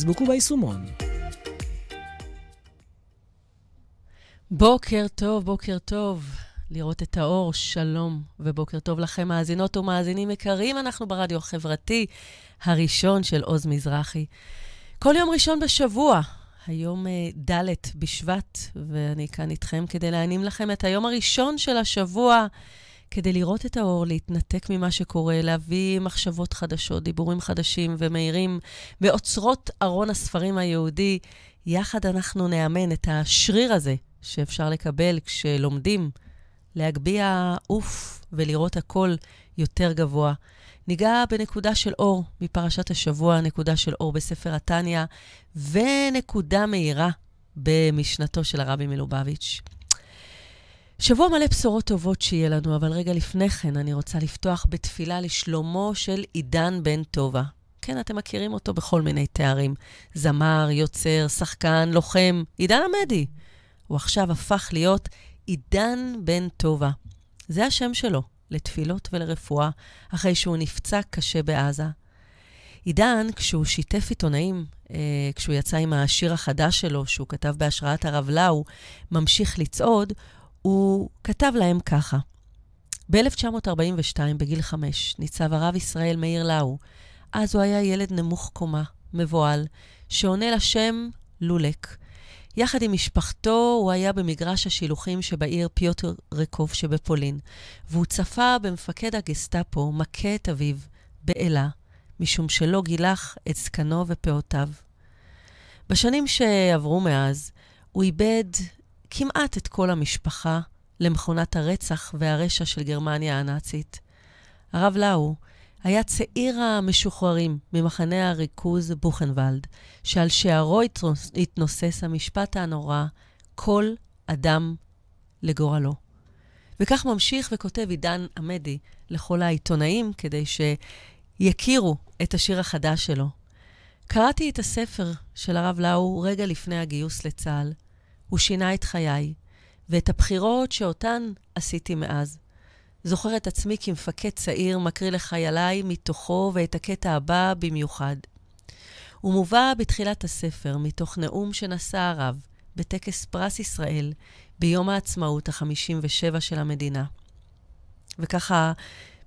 בפייסבוק וביישומון. בוקר טוב, בוקר טוב. לראות את האור, שלום, ובוקר טוב לכם, מאזינות ומאזינים יקרים. אנחנו ברדיו החברתי הראשון של עוז מזרחי. כל יום ראשון בשבוע, היום אה, ד' בשבט, ואני כאן איתכם כדי להנים לכם את היום הראשון של השבוע, כדי לראות את האור, להתנתק ממה שקורה, להביא מחשבות חדשות, דיבורים חדשים ומהירים באוצרות ארון הספרים היהודי. יחד אנחנו נאמן את השריר הזה שאפשר לקבל כשלומדים, להגביה עוף ולראות הכל יותר גבוה. ניגע בנקודה של אור מפרשת השבוע, נקודה של אור בספר התניא, ונקודה מהירה במשנתו של הרבי מלובביץ'. שבוע מלא בשורות טובות שיהיה לנו, אבל רגע לפני כן אני רוצה לפתוח בתפילה לשלומו של עידן בן טובה. כן, אתם מכירים אותו בכל מיני תארים. זמר, יוצר, שחקן, לוחם, עידן עמדי. הוא עכשיו הפך להיות עידן בן טובה. זה השם שלו, לתפילות ולרפואה, אחרי שהוא נפצע קשה בעזה. עידן, כשהוא שיתף עיתונאים, אה, כשהוא יצא עם השיר החדש שלו, שהוא כתב בהשראת הרב לאו, ממשיך לצעוד, הוא כתב להם ככה: ב-1942, בגיל חמש, ניצב הרב ישראל מאיר לאו. אז הוא היה ילד נמוך קומה, מבוהל, שעונה לשם לולק. יחד עם משפחתו הוא היה במגרש השילוחים שבעיר פיוטר רקוב שבפולין, והוא צפה במפקד הגסטאפו מכה את אביו, באלה, משום שלא גילח את זקנו ופאותיו. בשנים שעברו מאז, הוא איבד כמעט את כל המשפחה למכונת הרצח והרשע של גרמניה הנאצית. הרב לאו היה צעיר המשוחררים ממחנה הריכוז בוכנוולד, שעל שערו התנוסס המשפט הנורא, כל אדם לגורלו. וכך ממשיך וכותב עידן עמדי לכל העיתונאים כדי שיכירו את השיר החדש שלו. קראתי את הספר של הרב לאו רגע לפני הגיוס לצה"ל. הוא שינה את חיי, ואת הבחירות שאותן עשיתי מאז. זוכר את עצמי כמפקד צעיר מקריא לחייליי מתוכו ואת הקטע הבא במיוחד. הוא מובא בתחילת הספר מתוך נאום שנשא הרב בטקס פרס ישראל ביום העצמאות ה-57 של המדינה. וככה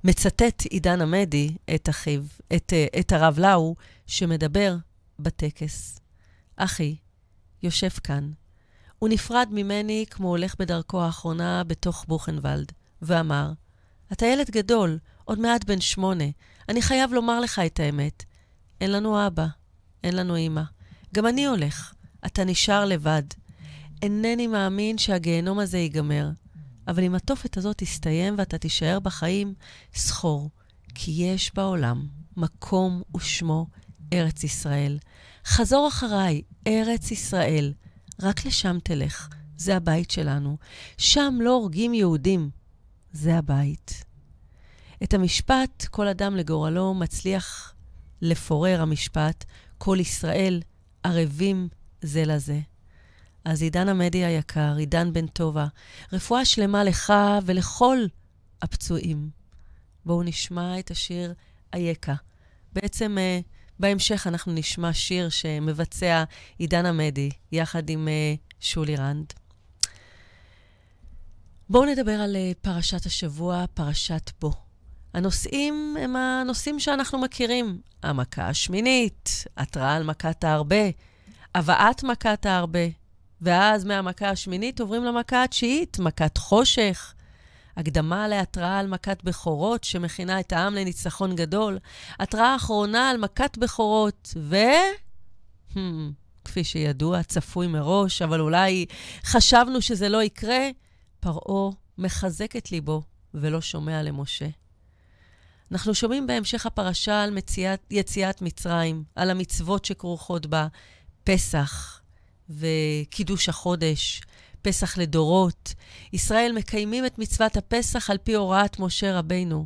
מצטט עידן עמדי את אחיו, את, את הרב לאו, שמדבר בטקס. אחי, יושב כאן. הוא נפרד ממני כמו הולך בדרכו האחרונה בתוך בוכנוולד, ואמר, אתה ילד גדול, עוד מעט בן שמונה. אני חייב לומר לך את האמת. אין לנו אבא, אין לנו אמא. גם אני הולך. אתה נשאר לבד. אינני מאמין שהגיהנום הזה ייגמר. אבל אם התופת הזאת תסתיים ואתה תישאר בחיים, סחור, כי יש בעולם מקום ושמו ארץ ישראל. חזור אחריי, ארץ ישראל. רק לשם תלך, זה הבית שלנו. שם לא הורגים יהודים, זה הבית. את המשפט, כל אדם לגורלו, מצליח לפורר המשפט, כל ישראל ערבים זה לזה. אז עידן עמדי היקר, עידן בן טובה, רפואה שלמה לך ולכל הפצועים. בואו נשמע את השיר אייכה. בעצם uh, בהמשך אנחנו נשמע שיר שמבצע עידן עמדי, יחד עם uh, שולי רנד. בואו נדבר על uh, פרשת השבוע, פרשת בו. הנושאים הם הנושאים שאנחנו מכירים. המכה השמינית, התראה על מכת הארבה, הבאת מכת הארבה, ואז מהמכה השמינית עוברים למכה התשיעית, מכת חושך, הקדמה להתראה על מכת בכורות שמכינה את העם לניצחון גדול, התראה אחרונה על מכת בכורות, ו... Hmm, כפי שידוע, צפוי מראש, אבל אולי חשבנו שזה לא יקרה, פרעה מחזק את ליבו ולא שומע למשה. אנחנו שומעים בהמשך הפרשה על מציאת, יציאת מצרים, על המצוות שכרוכות בה, פסח וקידוש החודש, פסח לדורות. ישראל מקיימים את מצוות הפסח על פי הוראת משה רבינו.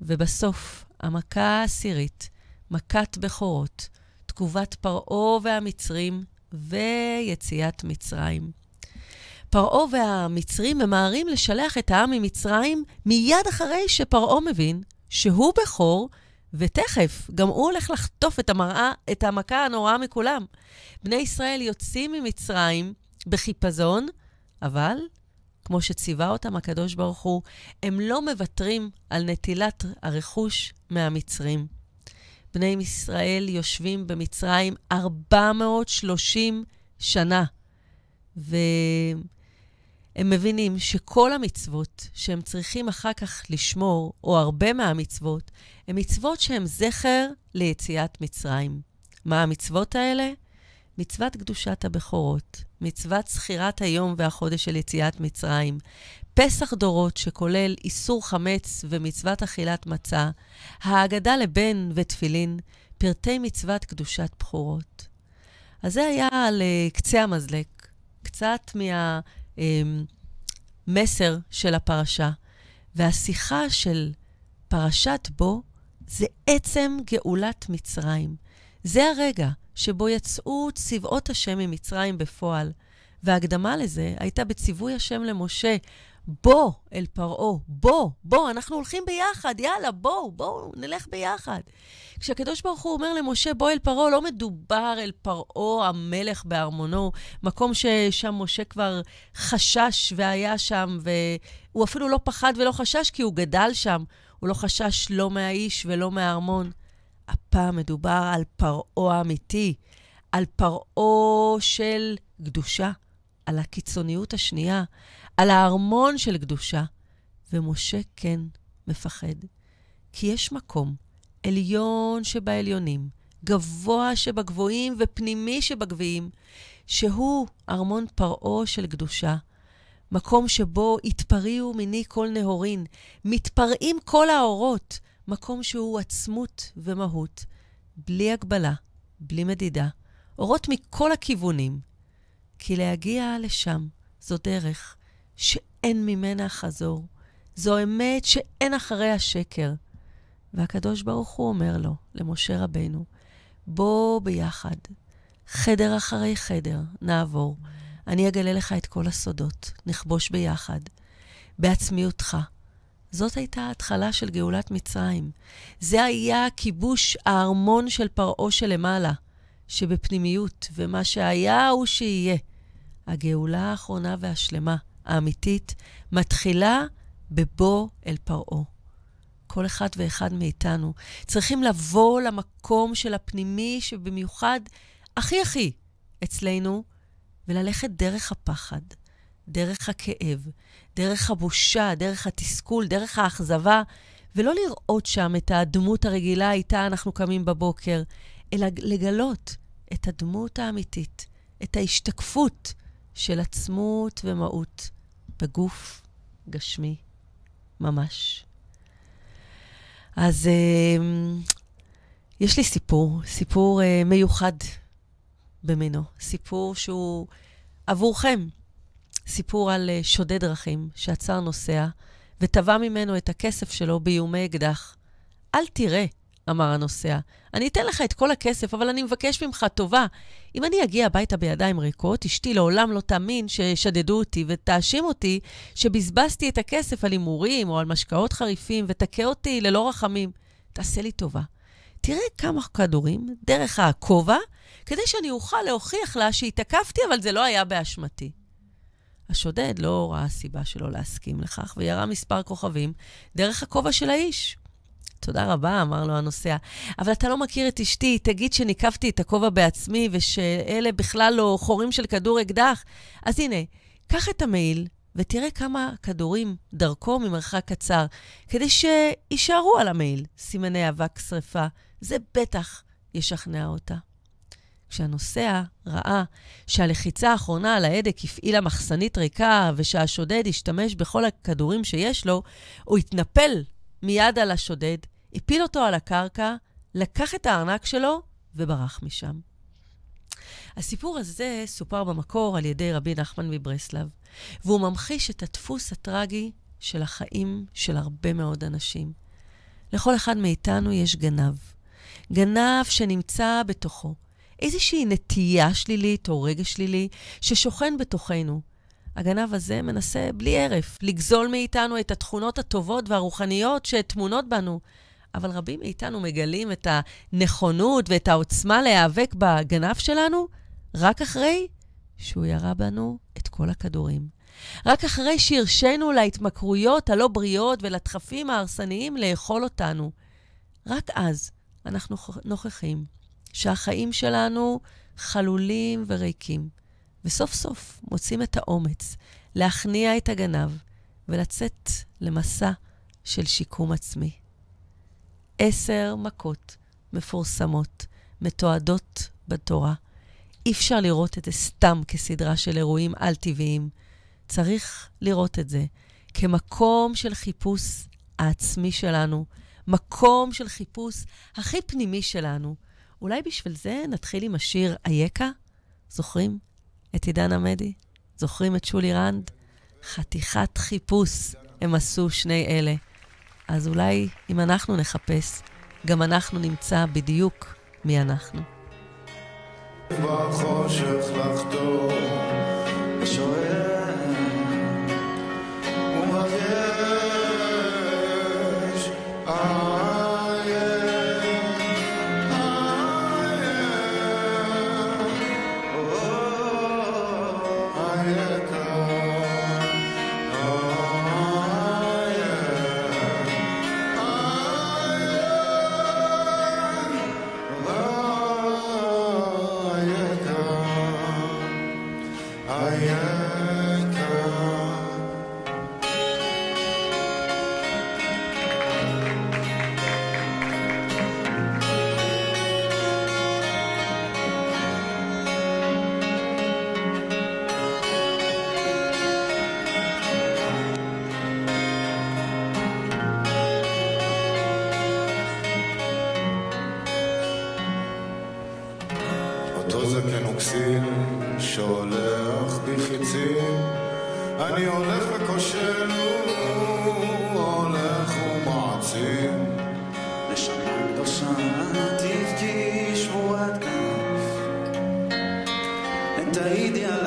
ובסוף, המכה העשירית, מכת בכורות, תגובת פרעה והמצרים ויציאת מצרים. פרעה והמצרים ממהרים לשלח את העם ממצרים מיד אחרי שפרעה מבין שהוא בכור ותכף, גם הוא הולך לחטוף את, המראה, את המכה הנוראה מכולם. בני ישראל יוצאים ממצרים בחיפזון, אבל, כמו שציווה אותם הקדוש ברוך הוא, הם לא מוותרים על נטילת הרכוש מהמצרים. בני ישראל יושבים במצרים 430 שנה, והם מבינים שכל המצוות שהם צריכים אחר כך לשמור, או הרבה מהמצוות, הן מצוות שהן זכר ליציאת מצרים. מה המצוות האלה? מצוות קדושת הבכורות, מצוות זכירת היום והחודש של יציאת מצרים, פסח דורות שכולל איסור חמץ ומצוות אכילת מצה, ההגדה לבן ותפילין, פרטי מצוות קדושת בכורות. אז זה היה על uh, קצה המזלג, קצת מהמסר אמ, של הפרשה. והשיחה של פרשת בו זה עצם גאולת מצרים. זה הרגע שבו יצאו צבאות השם ממצרים בפועל. וההקדמה לזה הייתה בציווי השם למשה, בוא אל פרעה, בוא, בוא, אנחנו הולכים ביחד, יאללה, בואו, בואו, נלך ביחד. כשהקדוש ברוך הוא אומר למשה, בוא אל פרעה, לא מדובר אל פרעה המלך בארמונו, מקום ששם משה כבר חשש והיה שם, והוא אפילו לא פחד ולא חשש כי הוא גדל שם. הוא לא חשש לא מהאיש ולא מהארמון. הפעם מדובר על פרעה אמיתי, על פרעה של קדושה, על הקיצוניות השנייה, על הארמון של קדושה. ומשה כן מפחד, כי יש מקום עליון שבעליונים, גבוה שבגבוהים ופנימי שבגביעים, שהוא ארמון פרעה של קדושה. מקום שבו התפריעו מיני כל נהורין, מתפרעים כל האורות, מקום שהוא עצמות ומהות, בלי הגבלה, בלי מדידה, אורות מכל הכיוונים. כי להגיע לשם זו דרך שאין ממנה חזור. זו אמת שאין אחריה שקר. והקדוש ברוך הוא אומר לו, למשה רבנו, בוא ביחד, חדר אחרי חדר, נעבור. אני אגלה לך את כל הסודות, נכבוש ביחד, בעצמיותך. זאת הייתה ההתחלה של גאולת מצרים. זה היה כיבוש הארמון של פרעה שלמעלה, שבפנימיות, ומה שהיה הוא שיהיה. הגאולה האחרונה והשלמה, האמיתית, מתחילה בבוא אל פרעה. כל אחד ואחד מאיתנו צריכים לבוא למקום של הפנימי, שבמיוחד הכי הכי אצלנו, וללכת דרך הפחד, דרך הכאב, דרך הבושה, דרך התסכול, דרך האכזבה, ולא לראות שם את הדמות הרגילה איתה אנחנו קמים בבוקר, אלא לגלות את הדמות האמיתית, את ההשתקפות של עצמות ומהות בגוף גשמי ממש. אז uh, יש לי סיפור, סיפור uh, מיוחד במינו, סיפור שהוא עבורכם, סיפור על uh, שודד דרכים שעצר נוסע ותבע ממנו את הכסף שלו באיומי אקדח. אל תראה, אמר הנוסע, אני אתן לך את כל הכסף, אבל אני מבקש ממך טובה. אם אני אגיע הביתה בידיים ריקות, אשתי לעולם לא תאמין ששדדו אותי ותאשים אותי שבזבזתי את הכסף על הימורים או על משקאות חריפים ותכה אותי ללא רחמים. תעשה לי טובה. תראה כמה כדורים דרך הכובע, כדי שאני אוכל להוכיח לה שהתעכבתי, אבל זה לא היה באשמתי. השודד לא ראה סיבה שלא להסכים לכך, וירה מספר כוכבים דרך הכובע של האיש. תודה רבה, אמר לו הנוסע. אבל אתה לא מכיר את אשתי, תגיד שניקבתי את הכובע בעצמי ושאלה בכלל לא חורים של כדור אקדח. אז הנה, קח את המעיל ותראה כמה כדורים דרכו ממרחק קצר, כדי שיישארו על המעיל סימני אבק שרפה. זה בטח ישכנע אותה. כשהנוסע ראה שהלחיצה האחרונה על ההדק הפעילה מחסנית ריקה ושהשודד השתמש בכל הכדורים שיש לו, הוא התנפל מיד על השודד, הפיל אותו על הקרקע, לקח את הארנק שלו וברח משם. הסיפור הזה סופר במקור על ידי רבי נחמן מברסלב, והוא ממחיש את הדפוס הטרגי של החיים של הרבה מאוד אנשים. לכל אחד מאיתנו יש גנב. גנב שנמצא בתוכו. איזושהי נטייה שלילית או רגע שלילי ששוכן בתוכנו. הגנב הזה מנסה בלי הרף לגזול מאיתנו את התכונות הטובות והרוחניות שטמונות בנו, אבל רבים מאיתנו מגלים את הנכונות ואת העוצמה להיאבק בגנב שלנו רק אחרי שהוא ירה בנו את כל הכדורים. רק אחרי שהרשינו להתמכרויות הלא בריאות ולדחפים ההרסניים לאכול אותנו. רק אז אנחנו נוכחים שהחיים שלנו חלולים וריקים, וסוף סוף מוצאים את האומץ להכניע את הגנב ולצאת למסע של שיקום עצמי. עשר מכות מפורסמות, מתועדות בתורה. אי אפשר לראות את זה סתם כסדרה של אירועים על-טבעיים. צריך לראות את זה כמקום של חיפוש העצמי שלנו, מקום של חיפוש הכי פנימי שלנו. אולי בשביל זה נתחיל עם השיר אייכה? זוכרים את עידן עמדי? זוכרים את שולי רנד? חתיכת חיפוש הם עשו שני אלה. אז אולי אם אנחנו נחפש, גם אנחנו נמצא בדיוק מי אנחנו. בחושך לחתור, i Taidi al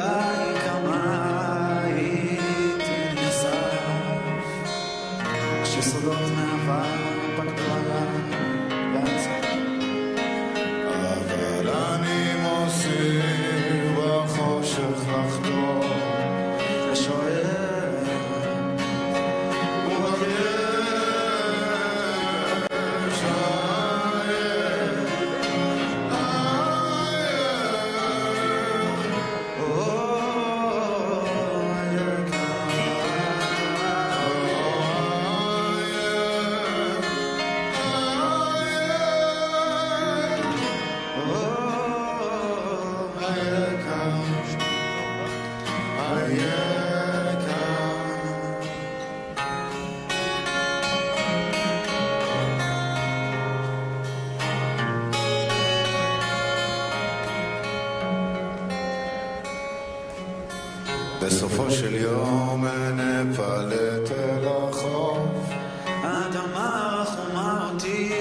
בסופו של יום נפלט אל החוף. האדמה חומה אותי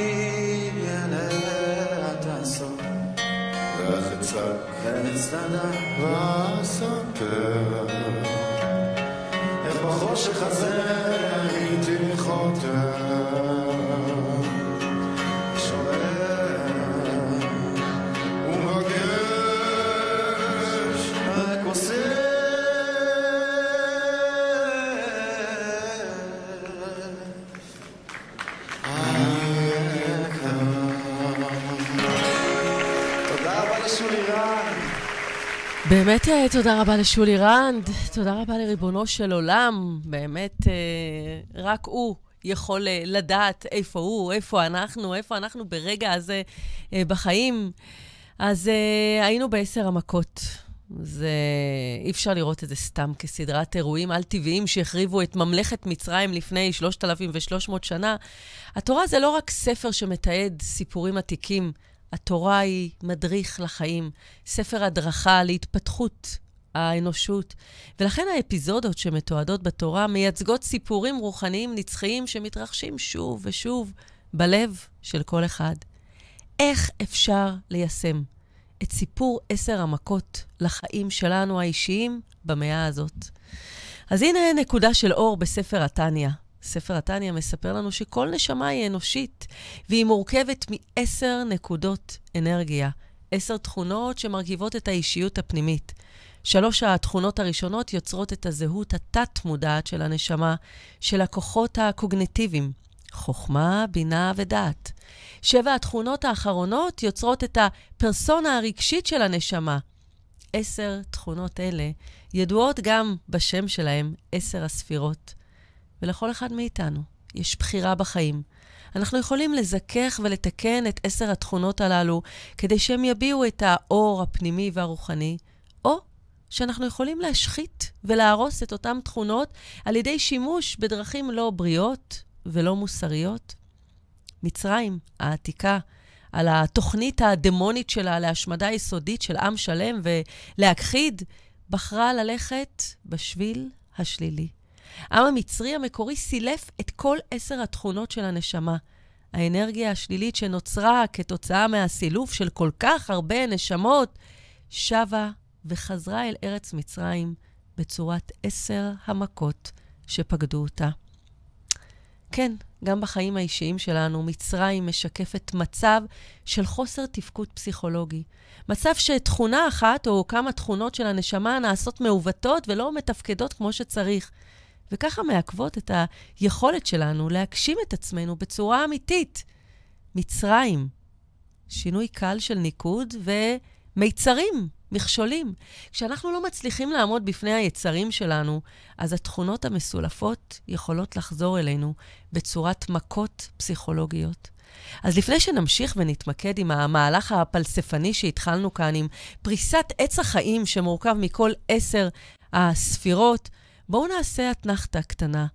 עד הסוף. ואז אצעק ואצטדע ואספר איך בחושך הזה הייתי חותר. באמת אה, תודה רבה לשולי רנד, תודה רבה לריבונו של עולם. באמת, אה, רק הוא יכול אה, לדעת איפה הוא, איפה אנחנו, איפה אנחנו ברגע הזה בחיים. אז היינו בעשר המכות. זה... אי אפשר לראות את זה סתם כסדרת אירועים על-טבעיים שהחריבו את ממלכת מצרים לפני 3,300 שנה. התורה זה לא רק ספר שמתעד סיפורים עתיקים, התורה היא מדריך לחיים, ספר הדרכה להתפתחות האנושות, ולכן האפיזודות שמתועדות בתורה מייצגות סיפורים רוחניים נצחיים שמתרחשים שוב ושוב בלב של כל אחד. איך אפשר ליישם את סיפור עשר המכות לחיים שלנו האישיים במאה הזאת? אז הנה נקודה של אור בספר התניא. ספר התניא מספר לנו שכל נשמה היא אנושית, והיא מורכבת מעשר נקודות אנרגיה, עשר תכונות שמרכיבות את האישיות הפנימית. שלוש התכונות הראשונות יוצרות את הזהות התת-מודעת של הנשמה, של הכוחות הקוגניטיביים, חוכמה, בינה ודעת. שבע התכונות האחרונות יוצרות את הפרסונה הרגשית של הנשמה. עשר תכונות אלה ידועות גם בשם שלהם, עשר הספירות. ולכל אחד מאיתנו יש בחירה בחיים. אנחנו יכולים לזכך ולתקן את עשר התכונות הללו כדי שהם יביעו את האור הפנימי והרוחני, או שאנחנו יכולים להשחית ולהרוס את אותן תכונות על ידי שימוש בדרכים לא בריאות ולא מוסריות. מצרים העתיקה, על התוכנית הדמונית שלה להשמדה יסודית של עם שלם ולהכחיד, בחרה ללכת בשביל השלילי. העם המצרי המקורי סילף את כל עשר התכונות של הנשמה. האנרגיה השלילית שנוצרה כתוצאה מהסילוף של כל כך הרבה נשמות, שבה וחזרה אל ארץ מצרים בצורת עשר המכות שפקדו אותה. כן, גם בחיים האישיים שלנו, מצרים משקפת מצב של חוסר תפקוד פסיכולוגי. מצב שתכונה אחת או כמה תכונות של הנשמה נעשות מעוותות ולא מתפקדות כמו שצריך. וככה מעכבות את היכולת שלנו להגשים את עצמנו בצורה אמיתית. מצרים, שינוי קל של ניקוד ומיצרים, מכשולים. כשאנחנו לא מצליחים לעמוד בפני היצרים שלנו, אז התכונות המסולפות יכולות לחזור אלינו בצורת מכות פסיכולוגיות. אז לפני שנמשיך ונתמקד עם המהלך הפלספני שהתחלנו כאן, עם פריסת עץ החיים שמורכב מכל עשר הספירות, בואו נעשה אתנחתא קטנה.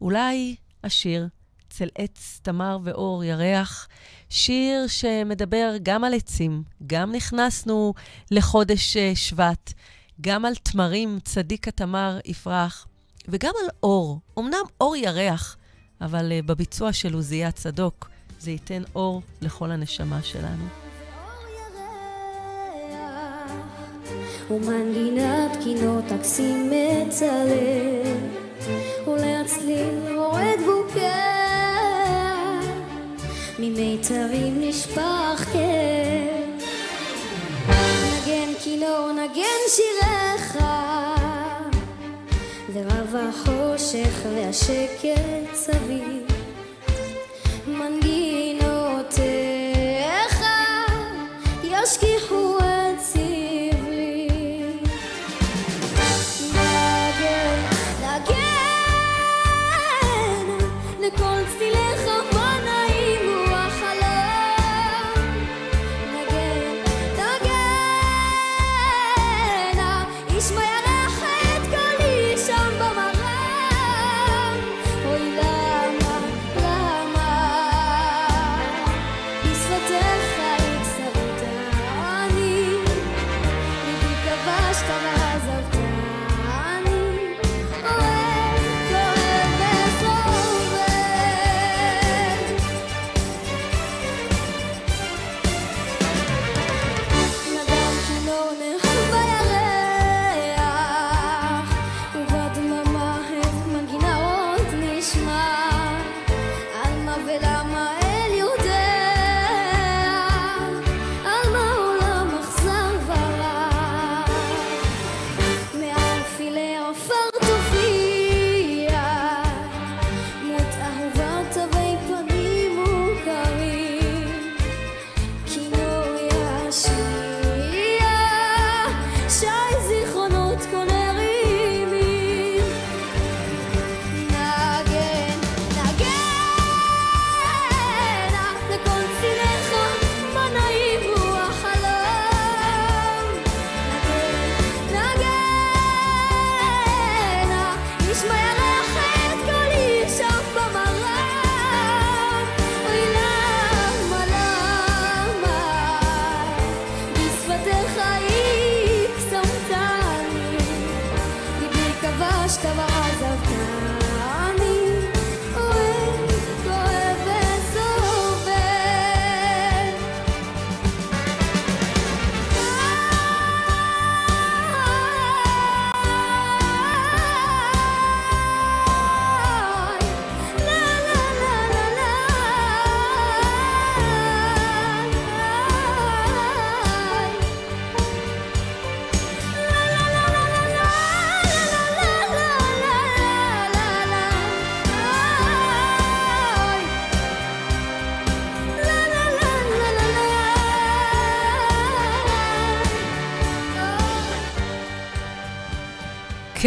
אולי השיר צל עץ, תמר ואור, ירח, שיר שמדבר גם על עצים, גם נכנסנו לחודש אה, שבט, גם על תמרים, צדיק התמר יפרח, וגם על אור. אמנם אור ירח, אבל uh, בביצוע של עוזיה צדוק, זה ייתן אור לכל הנשמה שלנו. ומנגינת קינות תקסים מצלם, ולהצליל הורד בוקר, ממיתרים נשפך כן. נגן כינור, נגן שיריך, ורב החושך והשקט סביב,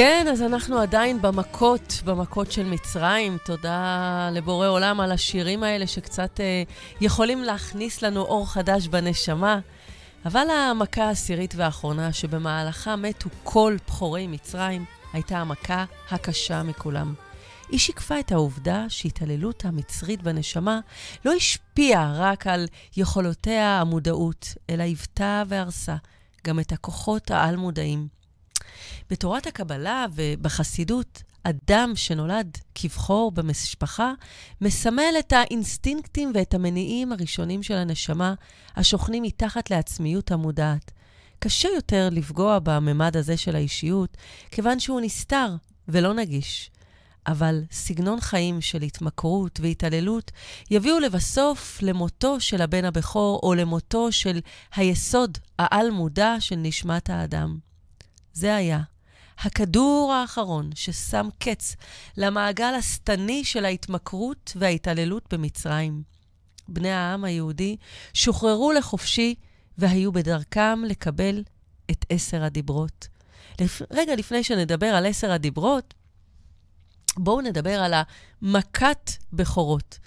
כן, אז אנחנו עדיין במכות, במכות של מצרים. תודה לבורא עולם על השירים האלה שקצת אה, יכולים להכניס לנו אור חדש בנשמה. אבל המכה העשירית והאחרונה, שבמהלכה מתו כל בכורי מצרים, הייתה המכה הקשה מכולם. היא שיקפה את העובדה שהתעללות המצרית בנשמה לא השפיעה רק על יכולותיה המודעות, אלא היוותה והרסה גם את הכוחות העל-מודעים. בתורת הקבלה ובחסידות, אדם שנולד כבכור במשפחה מסמל את האינסטינקטים ואת המניעים הראשונים של הנשמה השוכנים מתחת לעצמיות המודעת. קשה יותר לפגוע בממד הזה של האישיות, כיוון שהוא נסתר ולא נגיש. אבל סגנון חיים של התמכרות והתעללות יביאו לבסוף למותו של הבן הבכור או למותו של היסוד העל-מודע של נשמת האדם. זה היה הכדור האחרון ששם קץ למעגל השטני של ההתמכרות וההתעללות במצרים. בני העם היהודי שוחררו לחופשי והיו בדרכם לקבל את עשר הדיברות. לפ... רגע לפני שנדבר על עשר הדיברות, בואו נדבר על המכת בכורות.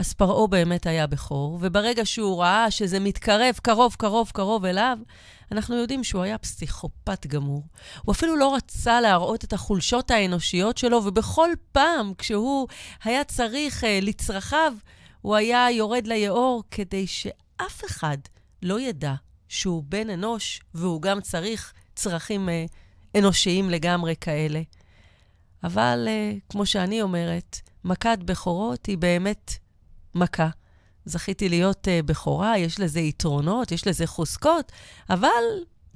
אז פרעה באמת היה בכור, וברגע שהוא ראה שזה מתקרב קרוב, קרוב, קרוב אליו, אנחנו יודעים שהוא היה פסיכופת גמור. הוא אפילו לא רצה להראות את החולשות האנושיות שלו, ובכל פעם כשהוא היה צריך uh, לצרכיו, הוא היה יורד ליאור כדי שאף אחד לא ידע שהוא בן אנוש, והוא גם צריך צרכים uh, אנושיים לגמרי כאלה. אבל uh, כמו שאני אומרת, מכת בכורות היא באמת מכה. זכיתי להיות uh, בכורה, יש לזה יתרונות, יש לזה חוזקות, אבל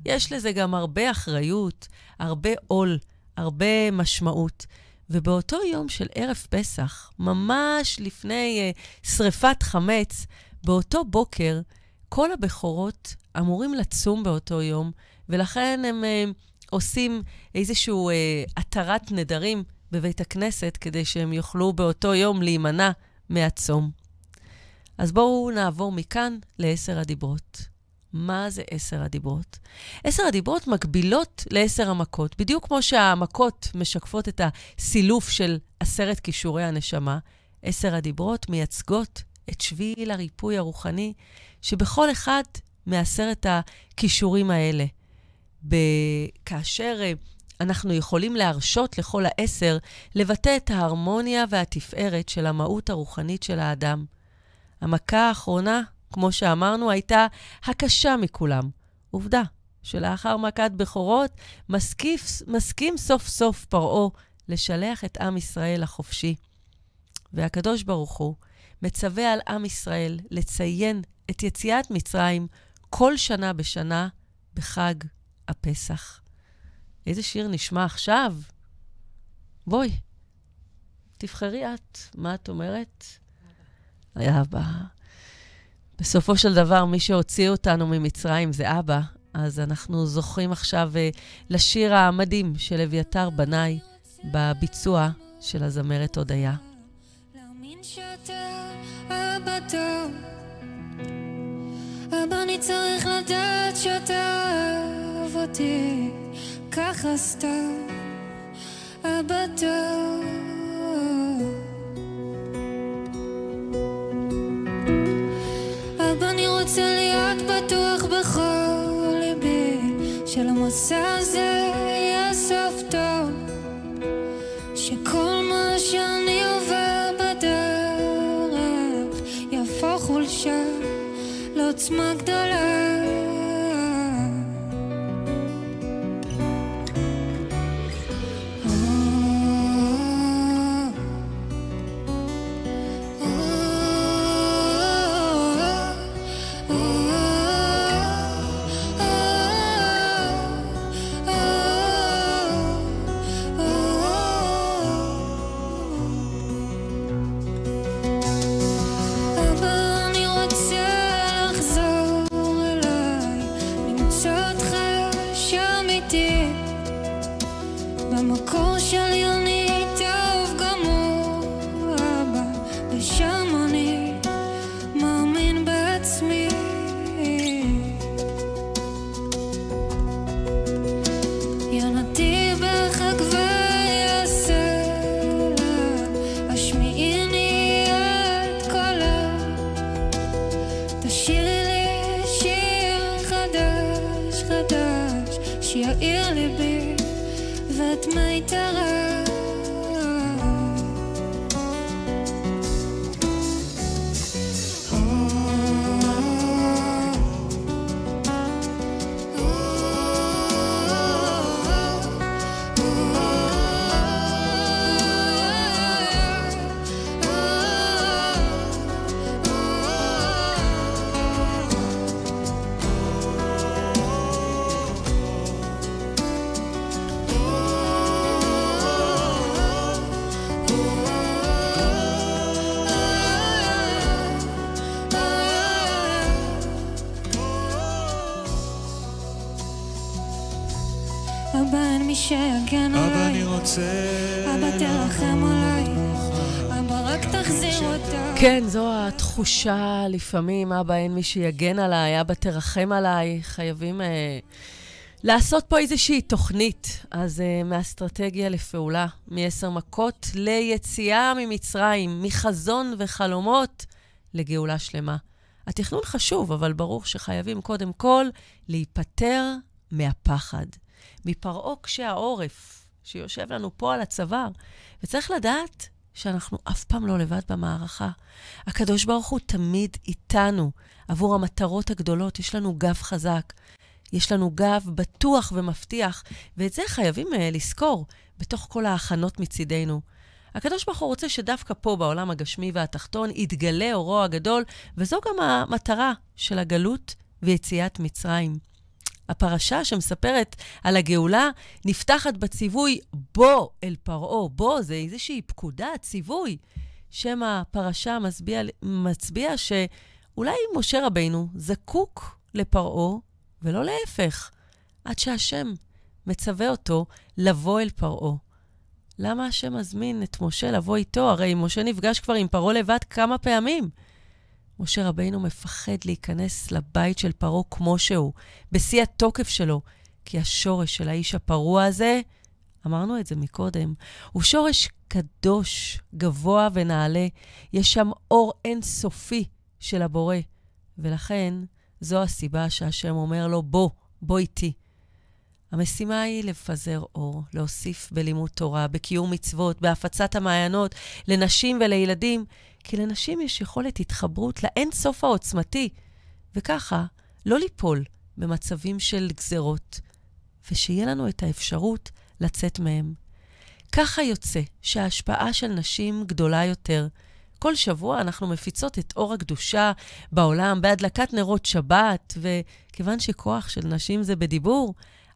יש לזה גם הרבה אחריות, הרבה עול, הרבה משמעות. ובאותו יום של ערב פסח, ממש לפני uh, שריפת חמץ, באותו בוקר, כל הבכורות אמורים לצום באותו יום, ולכן הם uh, עושים איזושהי uh, נדרים בבית הכנסת, כדי שהם יוכלו באותו יום להימנע מהצום. אז בואו נעבור מכאן לעשר הדיברות. מה זה עשר הדיברות? עשר הדיברות מקבילות לעשר המכות. בדיוק כמו שהמכות משקפות את הסילוף של עשרת כישורי הנשמה, עשר הדיברות מייצגות את שביל הריפוי הרוחני שבכל אחד מעשרת הכישורים האלה. כאשר אה, אנחנו יכולים להרשות לכל העשר לבטא את ההרמוניה והתפארת של המהות הרוחנית של האדם. המכה האחרונה, כמו שאמרנו, הייתה הקשה מכולם. עובדה שלאחר מכת בכורות, מסקיף, מסכים סוף סוף פרעה לשלח את עם ישראל החופשי. והקדוש ברוך הוא מצווה על עם ישראל לציין את יציאת מצרים כל שנה בשנה בחג הפסח. איזה שיר נשמע עכשיו? בואי, תבחרי את, מה את אומרת? היה אבא. בסופו של דבר, מי שהוציא אותנו ממצרים זה אבא, אז אנחנו זוכים עכשיו uh, לשיר המדהים של אביתר בנאי בביצוע של הזמרת הודיה. אבא, אני צריך לדעת שאתה אוהב אותי ככה סתם, אבא טוב. שלמסע הזה יהיה סוף טוב שכל מה שאני עובר בדרך יהפוך חולשה לעוצמה גדולה שיעיר ליבי ואת מיתרה כן, זו התחושה לפעמים, אבא, אין מי שיגן עליי, אבא, תרחם עליי. חייבים אה, לעשות פה איזושהי תוכנית. אז אה, מאסטרטגיה לפעולה, מעשר מכות ליציאה ממצרים, מחזון וחלומות לגאולה שלמה. התכנון חשוב, אבל ברור שחייבים קודם כל להיפטר מהפחד, מפרעה קשה העורף שיושב לנו פה על הצוואר. וצריך לדעת שאנחנו אף פעם לא לבד במערכה. הקדוש ברוך הוא תמיד איתנו עבור המטרות הגדולות. יש לנו גב חזק, יש לנו גב בטוח ומבטיח, ואת זה חייבים uh, לזכור בתוך כל ההכנות מצידנו. הקדוש ברוך הוא רוצה שדווקא פה, בעולם הגשמי והתחתון, יתגלה אורו הגדול, וזו גם המטרה של הגלות ויציאת מצרים. הפרשה שמספרת על הגאולה נפתחת בציווי בוא אל פרעה. בוא זה איזושהי פקודה, ציווי. שם הפרשה מצביע, מצביע שאולי משה רבינו זקוק לפרעה, ולא להפך, עד שהשם מצווה אותו לבוא אל פרעה. למה השם מזמין את משה לבוא איתו? הרי משה נפגש כבר עם פרעה לבד כמה פעמים. משה רבינו מפחד להיכנס לבית של פרעה כמו שהוא, בשיא התוקף שלו, כי השורש של האיש הפרוע הזה, אמרנו את זה מקודם, הוא שורש קדוש, גבוה ונעלה. יש שם אור אינסופי של הבורא, ולכן זו הסיבה שהשם אומר לו, בוא, בוא איתי. המשימה היא לפזר אור, להוסיף בלימוד תורה, בקיום מצוות, בהפצת המעיינות לנשים ולילדים, כי לנשים יש יכולת התחברות לאין סוף העוצמתי, וככה לא ליפול במצבים של גזרות, ושיהיה לנו את האפשרות לצאת מהם. ככה יוצא שההשפעה של נשים גדולה יותר. כל שבוע אנחנו מפיצות את אור הקדושה בעולם בהדלקת נרות שבת, וכיוון שכוח של נשים זה בדיבור,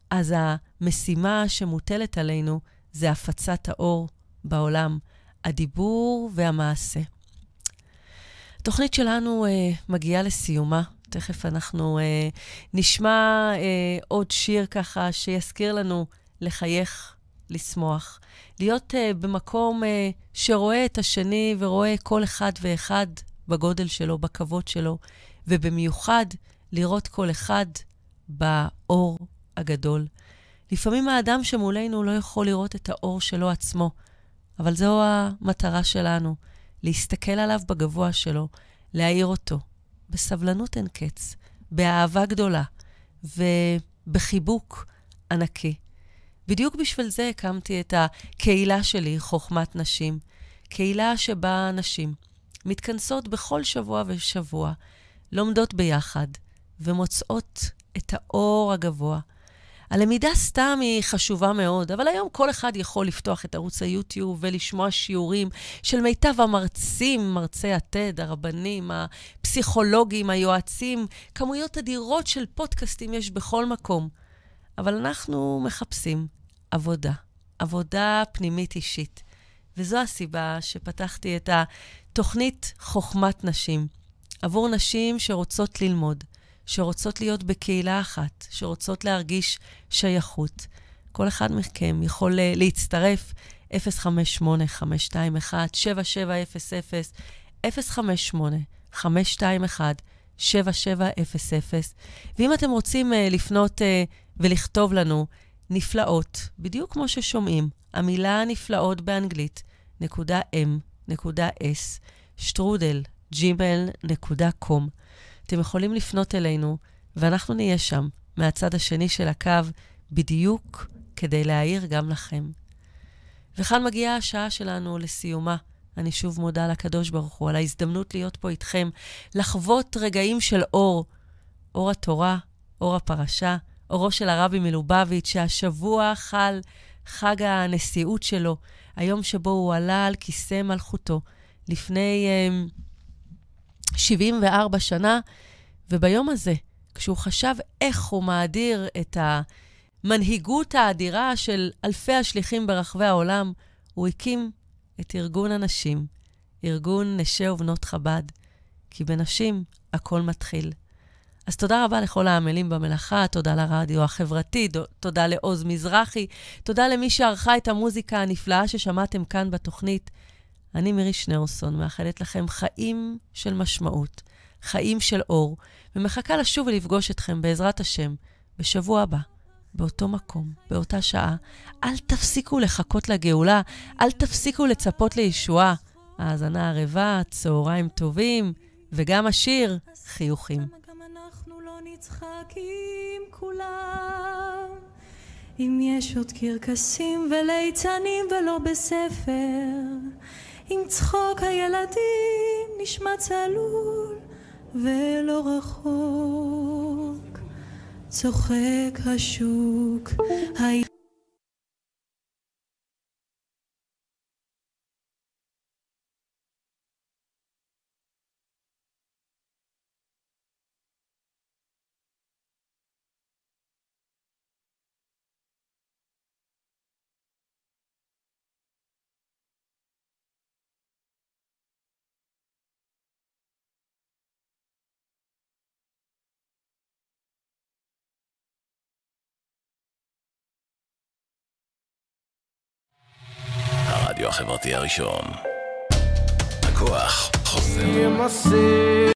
אז המשימה שמוטלת עלינו זה הפצת האור בעולם, הדיבור והמעשה. התוכנית שלנו uh, מגיעה לסיומה. תכף אנחנו uh, נשמע uh, עוד שיר ככה שיזכיר לנו לחייך, לשמוח, להיות uh, במקום uh, שרואה את השני ורואה כל אחד ואחד בגודל שלו, בכבוד שלו, ובמיוחד לראות כל אחד באור הגדול. לפעמים האדם שמולנו לא יכול לראות את האור שלו עצמו, אבל זו המטרה שלנו, להסתכל עליו בגבוה שלו, להעיר אותו, בסבלנות אין קץ, באהבה גדולה ובחיבוק ענקי. בדיוק בשביל זה הקמתי את הקהילה שלי, חוכמת נשים. קהילה שבה נשים מתכנסות בכל שבוע ושבוע, לומדות ביחד ומוצאות את האור הגבוה. הלמידה סתם היא חשובה מאוד, אבל היום כל אחד יכול לפתוח את ערוץ היוטיוב ולשמוע שיעורים של מיטב המרצים, מרצי התד, הרבנים, הפסיכולוגים, היועצים, כמויות אדירות של פודקאסטים יש בכל מקום. אבל אנחנו מחפשים עבודה, עבודה פנימית אישית. וזו הסיבה שפתחתי את התוכנית חוכמת נשים, עבור נשים שרוצות ללמוד, שרוצות להיות בקהילה אחת, שרוצות להרגיש שייכות. כל אחד מכם יכול להצטרף, 058-521-7700, 058-521-7700. ואם אתם רוצים uh, לפנות uh, ולכתוב לנו נפלאות, בדיוק כמו ששומעים, המילה נפלאות באנגלית, נקודה m, נקודה s, שטרודל, gmail.com. אתם יכולים לפנות אלינו, ואנחנו נהיה שם, מהצד השני של הקו, בדיוק כדי להעיר גם לכם. וכאן מגיעה השעה שלנו לסיומה. אני שוב מודה לקדוש ברוך הוא על ההזדמנות להיות פה איתכם, לחוות רגעים של אור, אור התורה, אור הפרשה, אורו של הרבי מלובביץ', שהשבוע חל חג הנשיאות שלו, היום שבו הוא עלה על כיסא מלכותו, לפני um, 74 שנה, וביום הזה, כשהוא חשב איך הוא מאדיר את המנהיגות האדירה של אלפי השליחים ברחבי העולם, הוא הקים את ארגון הנשים, ארגון נשי ובנות חב"ד, כי בנשים הכל מתחיל. אז תודה רבה לכל העמלים במלאכה, תודה לרדיו החברתי, תודה לעוז מזרחי, תודה למי שערכה את המוזיקה הנפלאה ששמעתם כאן בתוכנית. אני מירי שניאורסון, מאחלת לכם חיים של משמעות, חיים של אור, ומחכה לשוב ולפגוש אתכם בעזרת השם בשבוע הבא, באותו מקום, באותה שעה. אל תפסיקו לחכות לגאולה, אל תפסיקו לצפות לישועה. האזנה ערבה, צהריים טובים, וגם השיר, חיוכים. נצחקים כולם. אם יש עוד קרקסים וליצנים ולא בספר, אם צחוק הילדים נשמע צלול ולא רחוק, צוחק השוק. הרדיו החברתי הראשון. הכוח חוזר.